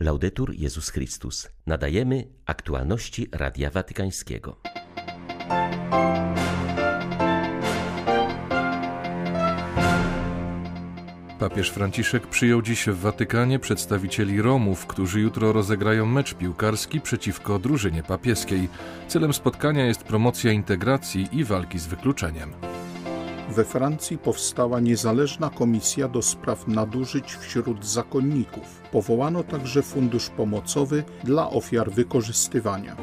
Laudetur Jezus Chrystus. Nadajemy aktualności Radia Watykańskiego. Papież Franciszek przyjął dziś w Watykanie przedstawicieli Romów, którzy jutro rozegrają mecz piłkarski przeciwko drużynie papieskiej. Celem spotkania jest promocja integracji i walki z wykluczeniem. We Francji powstała niezależna komisja do spraw nadużyć wśród zakonników. Powołano także fundusz pomocowy dla ofiar wykorzystywania.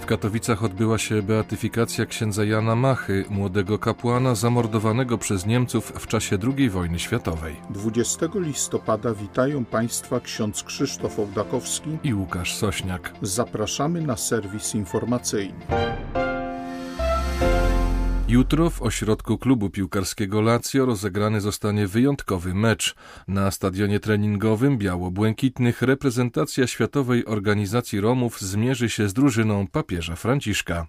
W Katowicach odbyła się beatyfikacja księdza Jana Machy, młodego kapłana zamordowanego przez Niemców w czasie II wojny światowej. 20 listopada witają Państwa ksiądz Krzysztof Ołdakowski i Łukasz Sośniak. Zapraszamy na serwis informacyjny. Jutro w ośrodku klubu piłkarskiego Lazio rozegrany zostanie wyjątkowy mecz. Na stadionie treningowym biało-błękitnych reprezentacja Światowej Organizacji Romów zmierzy się z drużyną papieża Franciszka.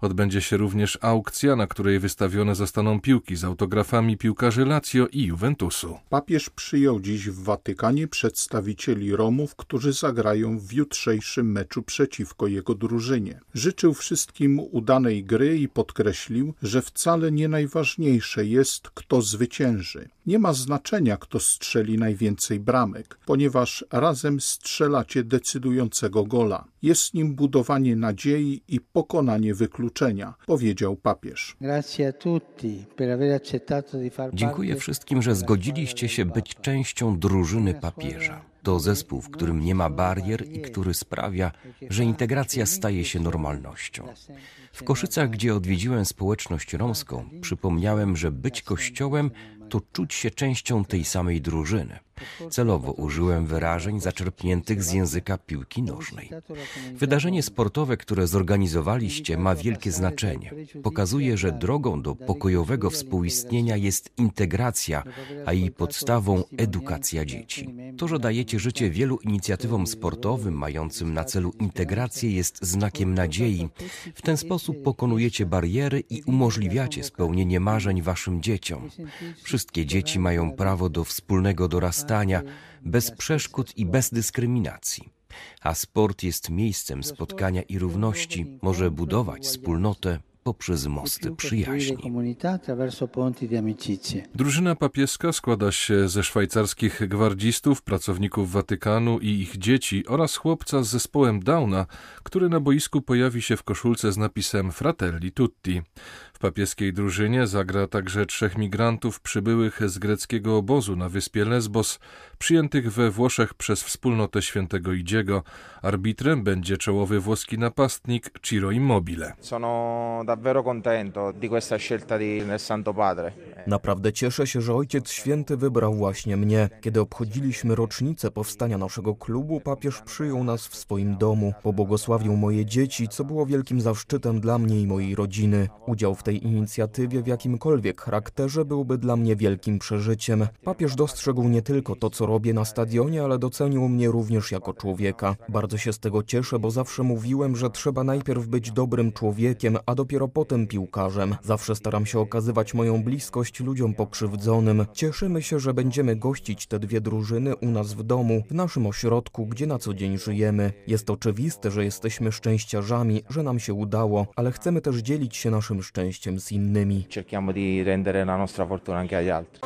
Odbędzie się również aukcja, na której wystawione zostaną piłki z autografami piłkarzy Lazio i Juventusu. Papież przyjął dziś w Watykanie przedstawicieli Romów, którzy zagrają w jutrzejszym meczu przeciwko jego drużynie. Życzył wszystkim udanej gry i podkreślił, że wcale nie najważniejsze jest, kto zwycięży. Nie ma znaczenia, kto strzeli najwięcej bramek, ponieważ razem strzelacie decydującego gola. Jest nim budowanie nadziei i pokonanie wykluczenia, powiedział papież. Dziękuję wszystkim, że zgodziliście się być częścią drużyny papieża. To zespół, w którym nie ma barier i który sprawia, że integracja staje się normalnością. W Koszycach, gdzie odwiedziłem społeczność romską, przypomniałem, że być kościołem to czuć się częścią tej samej drużyny. Celowo użyłem wyrażeń zaczerpniętych z języka piłki nożnej. Wydarzenie sportowe, które zorganizowaliście, ma wielkie znaczenie. Pokazuje, że drogą do pokojowego współistnienia jest integracja, a jej podstawą edukacja dzieci. To, że dajecie życie wielu inicjatywom sportowym mającym na celu integrację, jest znakiem nadziei. W ten sposób pokonujecie bariery i umożliwiacie spełnienie marzeń waszym dzieciom. Wszystkie dzieci mają prawo do wspólnego dorastania bez przeszkód i bez dyskryminacji. A sport jest miejscem spotkania i równości, może budować wspólnotę poprzez mosty przyjaźni. Drużyna papieska składa się ze szwajcarskich gwardzistów, pracowników Watykanu i ich dzieci oraz chłopca z zespołem Downa, który na boisku pojawi się w koszulce z napisem Fratelli Tutti. W papieskiej drużynie zagra także trzech migrantów przybyłych z greckiego obozu na wyspie Lesbos, przyjętych we Włoszech przez wspólnotę świętego Idziego. Arbitrem będzie czołowy włoski napastnik Ciro Immobile. Naprawdę cieszę się, że Ojciec Święty wybrał właśnie mnie. Kiedy obchodziliśmy rocznicę powstania naszego klubu, papież przyjął nas w swoim domu, pobłogosławił moje dzieci, co było wielkim zaszczytem dla mnie i mojej rodziny. Udział w tej inicjatywie w jakimkolwiek charakterze byłby dla mnie wielkim przeżyciem. Papież dostrzegł nie tylko to, co robię na stadionie, ale docenił mnie również jako człowieka. Bardzo się z tego cieszę, bo zawsze mówiłem, że trzeba najpierw być dobrym człowiekiem, a dopiero potem piłkarzem. Zawsze staram się okazywać moją bliskość ludziom pokrzywdzonym. Cieszymy się, że będziemy gościć te dwie drużyny u nas w domu, w naszym ośrodku, gdzie na co dzień żyjemy. Jest oczywiste, że jesteśmy szczęściarzami, że nam się udało, ale chcemy też dzielić się naszym szczęściem z innymi. Cerchiamo di rendere la nostra fortuna anche agli altri.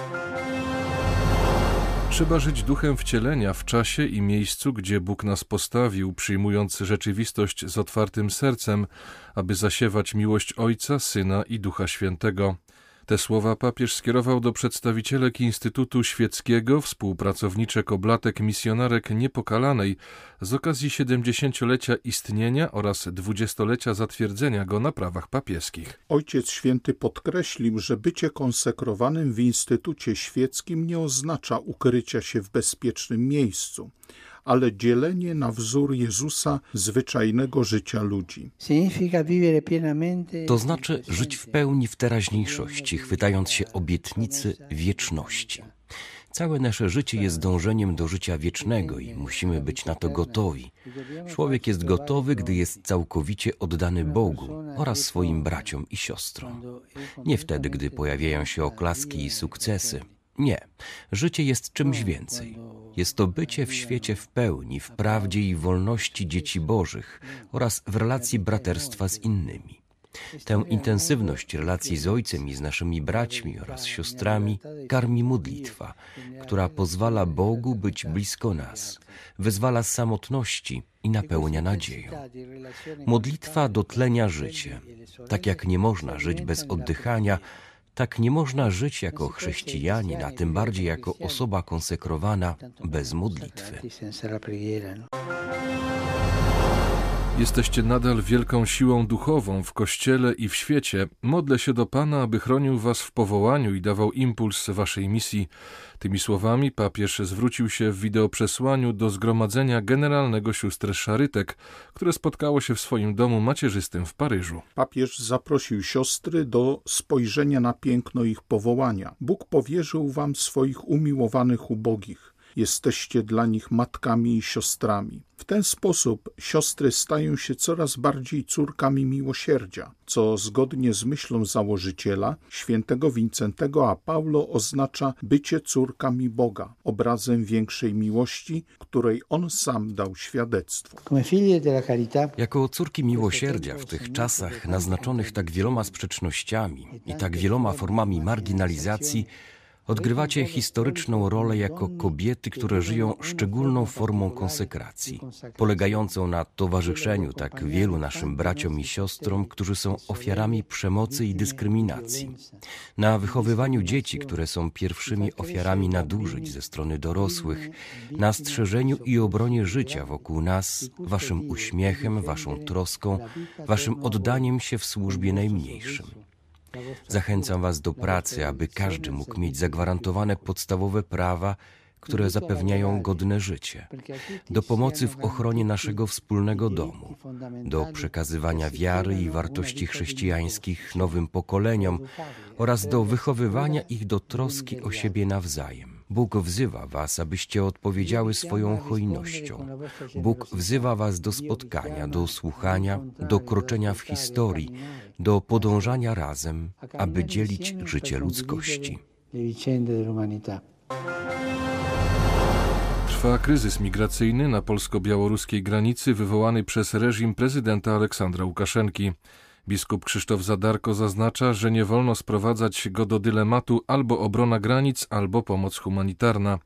Trzeba żyć duchem wcielenia w czasie i miejscu, gdzie Bóg nas postawił, przyjmując rzeczywistość z otwartym sercem, aby zasiewać miłość Ojca, Syna i Ducha Świętego. Te słowa papież skierował do przedstawicielek Instytutu Świeckiego, współpracowniczek oblatek misjonarek niepokalanej z okazji 70-lecia istnienia oraz 20-lecia zatwierdzenia go na prawach papieskich. Ojciec Święty podkreślił, że bycie konsekrowanym w Instytucie Świeckim nie oznacza ukrycia się w bezpiecznym miejscu ale dzielenie na wzór Jezusa zwyczajnego życia ludzi. To znaczy żyć w pełni w teraźniejszości, chwytając się obietnicy wieczności. Całe nasze życie jest dążeniem do życia wiecznego i musimy być na to gotowi. Człowiek jest gotowy, gdy jest całkowicie oddany Bogu oraz swoim braciom i siostrom. Nie wtedy, gdy pojawiają się oklaski i sukcesy, Nie, życie jest czymś więcej. Jest to bycie w świecie w pełni, w prawdzie i wolności dzieci Bożych oraz w relacji braterstwa z innymi. Tę intensywność relacji z Ojcem i z naszymi braćmi oraz siostrami karmi modlitwa, która pozwala Bogu być blisko nas, wyzwala z samotności i napełnia nadzieją. Modlitwa dotlenia życie. Tak jak nie można żyć bez oddychania, tak nie można żyć jako chrześcijanin, a tym bardziej jako osoba konsekrowana bez modlitwy. Jesteście nadal wielką siłą duchową w Kościele i w świecie. Modlę się do Pana, aby chronił Was w powołaniu i dawał impuls Waszej misji. Tymi słowami papież zwrócił się w wideoprzesłaniu do Zgromadzenia Generalnego Sióstr Szarytek, które spotkało się w swoim domu macierzystym w Paryżu. Papież zaprosił siostry do spojrzenia na piękno ich powołania. Bóg powierzył Wam swoich umiłowanych ubogich. Jesteście dla nich matkami i siostrami. W ten sposób siostry stają się coraz bardziej córkami miłosierdzia, co zgodnie z myślą założyciela, świętego Wincentego a Paulo oznacza bycie córkami Boga, obrazem większej miłości, której on sam dał świadectwo. Jako córki miłosierdzia w tych czasach naznaczonych tak wieloma sprzecznościami i tak wieloma formami marginalizacji, Odgrywacie historyczną rolę jako kobiety, które żyją szczególną formą konsekracji, polegającą na towarzyszeniu tak wielu naszym braciom i siostrom, którzy są ofiarami przemocy i dyskryminacji, na wychowywaniu dzieci, które są pierwszymi ofiarami nadużyć ze strony dorosłych, na strzeżeniu i obronie życia wokół nas, waszym uśmiechem, waszą troską, waszym oddaniem się w służbie najmniejszym. Zachęcam Was do pracy, aby każdy mógł mieć zagwarantowane podstawowe prawa, które zapewniają godne życie, do pomocy w ochronie naszego wspólnego domu, do przekazywania wiary i wartości chrześcijańskich nowym pokoleniom oraz do wychowywania ich do troski o siebie nawzajem. Bóg wzywa Was, abyście odpowiedziały swoją hojnością. Bóg wzywa Was do spotkania, do słuchania, do kroczenia w historii, do podążania razem, aby dzielić życie ludzkości. Trwa kryzys migracyjny na polsko-białoruskiej granicy wywołany przez reżim prezydenta Aleksandra Łukaszenki. Biskup Krzysztof Zadarko zaznacza, że nie wolno sprowadzać go do dylematu albo obrona granic, albo pomoc humanitarna.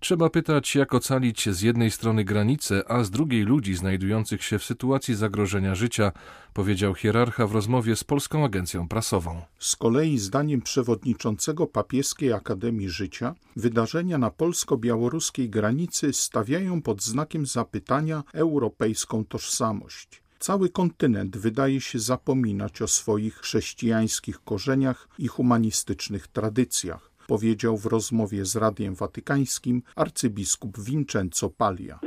Trzeba pytać, jak ocalić z jednej strony granice, a z drugiej ludzi znajdujących się w sytuacji zagrożenia życia, powiedział hierarcha w rozmowie z Polską Agencją Prasową. Z kolei zdaniem przewodniczącego Papieskiej Akademii Życia, wydarzenia na polsko-białoruskiej granicy stawiają pod znakiem zapytania europejską tożsamość. Cały kontynent wydaje się zapominać o swoich chrześcijańskich korzeniach i humanistycznych tradycjach powiedział w rozmowie z Radiem Watykańskim arcybiskup Vincenzo Paglia.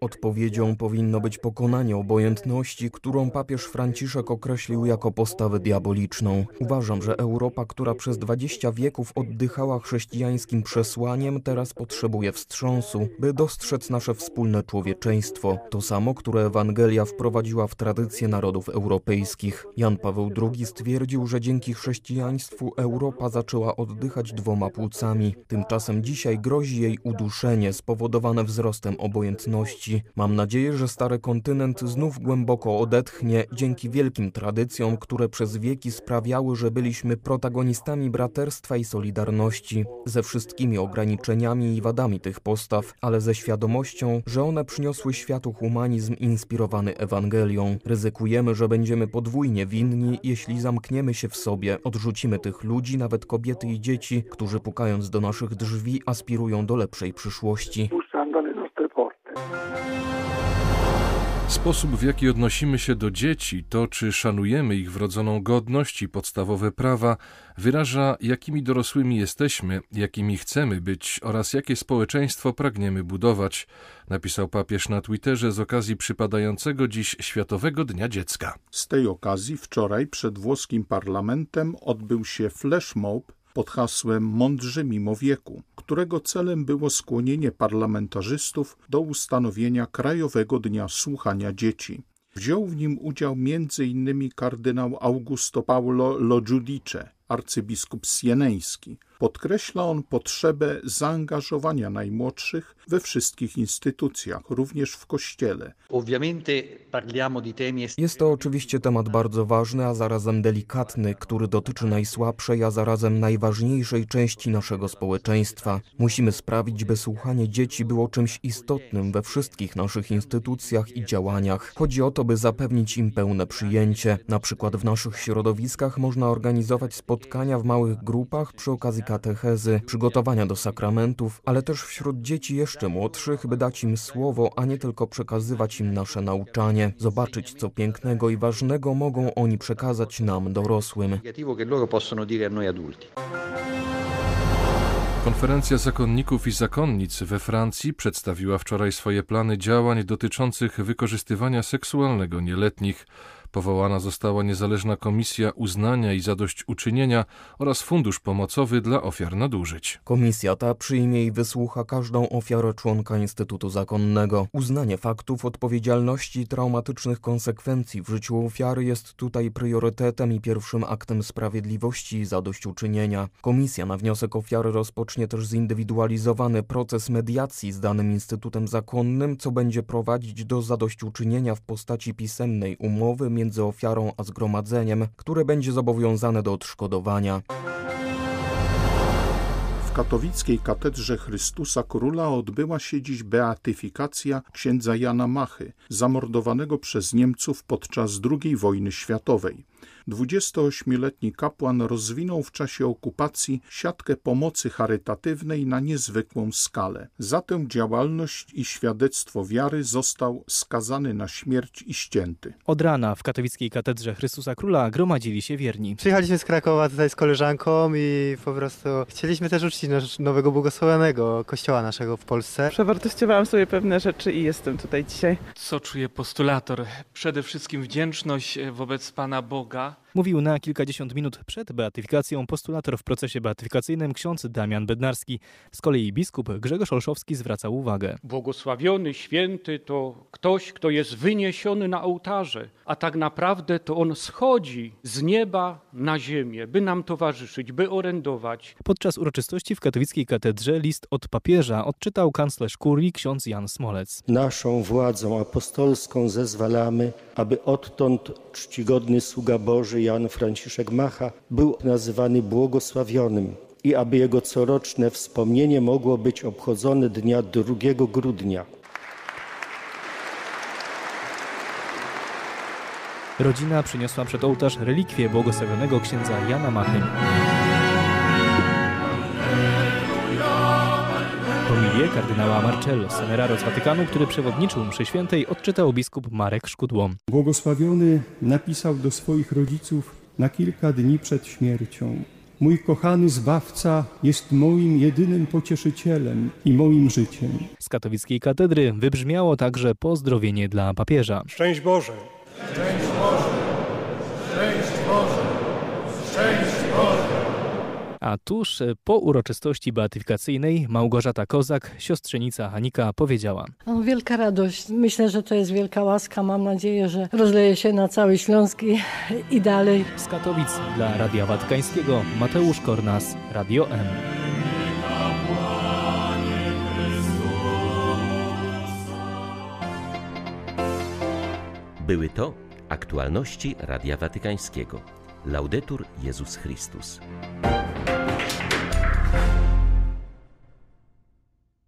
Odpowiedzią powinno być pokonanie obojętności, którą papież Franciszek określił jako postawę diaboliczną. Uważam, że Europa, która przez dwadzieścia wieków oddychała chrześcijańskim przesłaniem, teraz potrzebuje wstrząsu, by dostrzec nasze wspólne człowieczeństwo. To samo, które Ewangelia wprowadziła w tradycję narodów europejskich. Jan Paweł II stwierdził, że dzięki chrześcijaństwu Europa zaczęła oddychać dwoma płucami. Tymczasem dzisiaj grozi jej uduszenie spowodowane wzrostem obojętności. Mam nadzieję, że stary kontynent znów głęboko odetchnie dzięki wielkim tradycjom, które przez wieki sprawiały, że byliśmy protagonistami braterstwa i solidarności, ze wszystkimi ograniczeniami i wadami tych postaw, ale ze świadomością, że one przyniosły światu humanizm inspirowany Ewangelią. Ryzykujemy, że będziemy podwójnie winni, jeśli zamkniemy się w sobie, odrzucimy tych ludzi, nawet kobiety i dzieci, którzy pukając do naszych drzwi aspirują do lepszej przyszłości. Sposób, w jaki odnosimy się do dzieci, to czy szanujemy ich wrodzoną godność i podstawowe prawa, wyraża, jakimi dorosłymi jesteśmy, jakimi chcemy być oraz jakie społeczeństwo pragniemy budować, napisał papież na Twitterze z okazji przypadającego dziś Światowego Dnia Dziecka. Z tej okazji wczoraj przed włoskim parlamentem odbył się flash mob pod hasłem Mądrzy mimo wieku, którego celem było skłonienie parlamentarzystów do ustanowienia Krajowego Dnia Słuchania Dzieci. Wziął w nim udział m.in. kardynał Augusto Paulo Lo Giudice, arcybiskup sieneński, Podkreśla on potrzebę zaangażowania najmłodszych we wszystkich instytucjach, również w Kościele. Jest to oczywiście temat bardzo ważny, a zarazem delikatny, który dotyczy najsłabszej, a zarazem najważniejszej części naszego społeczeństwa. Musimy sprawić, by słuchanie dzieci było czymś istotnym we wszystkich naszych instytucjach i działaniach. Chodzi o to, by zapewnić im pełne przyjęcie. Na przykład w naszych środowiskach można organizować spotkania w małych grupach przy okazji katechezy, przygotowania do sakramentów, ale też wśród dzieci jeszcze młodszych, by dać im słowo, a nie tylko przekazywać im nasze nauczanie, zobaczyć co pięknego i ważnego mogą oni przekazać nam dorosłym. Konferencja zakonników i zakonnic we Francji przedstawiła wczoraj swoje plany działań dotyczących wykorzystywania seksualnego nieletnich. Powołana została niezależna komisja uznania i zadośćuczynienia oraz fundusz pomocowy dla ofiar nadużyć. Komisja ta przyjmie i wysłucha każdą ofiarę członka Instytutu Zakonnego. Uznanie faktów odpowiedzialności i traumatycznych konsekwencji w życiu ofiary jest tutaj priorytetem i pierwszym aktem sprawiedliwości i zadośćuczynienia. Komisja na wniosek ofiary rozpocznie też zindywidualizowany proces mediacji z danym Instytutem Zakonnym, co będzie prowadzić do zadośćuczynienia w postaci pisemnej umowy między ofiarą a zgromadzeniem, które będzie zobowiązane do odszkodowania. W katowickiej katedrze Chrystusa Króla odbyła się dziś beatyfikacja księdza Jana Machy, zamordowanego przez Niemców podczas II wojny światowej. 28-letni kapłan rozwinął w czasie okupacji siatkę pomocy charytatywnej na niezwykłą skalę. Za tę działalność i świadectwo wiary został skazany na śmierć i ścięty. Od rana w katowickiej katedrze Chrystusa Króla gromadzili się wierni. Przyjechaliśmy z Krakowa tutaj z koleżanką i po prostu chcieliśmy też uczcić nowego błogosławionego kościoła naszego w Polsce. Przewartościowałam sobie pewne rzeczy i jestem tutaj dzisiaj. Co czuje postulator? Przede wszystkim wdzięczność wobec Pana Boga. 그가 Mówił na kilkadziesiąt minut przed beatyfikacją postulator w procesie beatyfikacyjnym ksiądz Damian Bednarski. Z kolei biskup Grzegorz Olszowski zwracał uwagę. Błogosławiony, święty to ktoś, kto jest wyniesiony na ołtarze, a tak naprawdę to on schodzi z nieba na ziemię, by nam towarzyszyć, by orędować. Podczas uroczystości w katowickiej katedrze list od papieża odczytał kanclerz kurii ksiądz Jan Smolec. Naszą władzą apostolską zezwalamy, aby odtąd czcigodny sługa Boży Jan Franciszek Macha był nazywany błogosławionym i aby jego coroczne wspomnienie mogło być obchodzone dnia 2 grudnia. Rodzina przyniosła przed ołtarz relikwie błogosławionego księdza Jana Machy. Homilię kardynała Marcello Semeraro z Watykanu, który przewodniczył mszy świętej, odczytał biskup Marek Szkudło. Błogosławiony napisał do swoich rodziców na kilka dni przed śmiercią. Mój kochany Zbawca jest moim jedynym pocieszycielem i moim życiem. Z katowickiej katedry wybrzmiało także pozdrowienie dla papieża. Szczęść Boże! Szczęść Boże! Szczęść Boże! A tuż po uroczystości beatyfikacyjnej Małgorzata Kozak, siostrzenica Hanika, powiedziała: no, Wielka radość. Myślę, że to jest wielka łaska. Mam nadzieję, że rozleje się na cały Śląsk i, i dalej. Z Katowic dla Radia Watykańskiego Mateusz Kornas, Radio M. Były to aktualności Radia Watykańskiego. Laudetur Jezus Chrystus.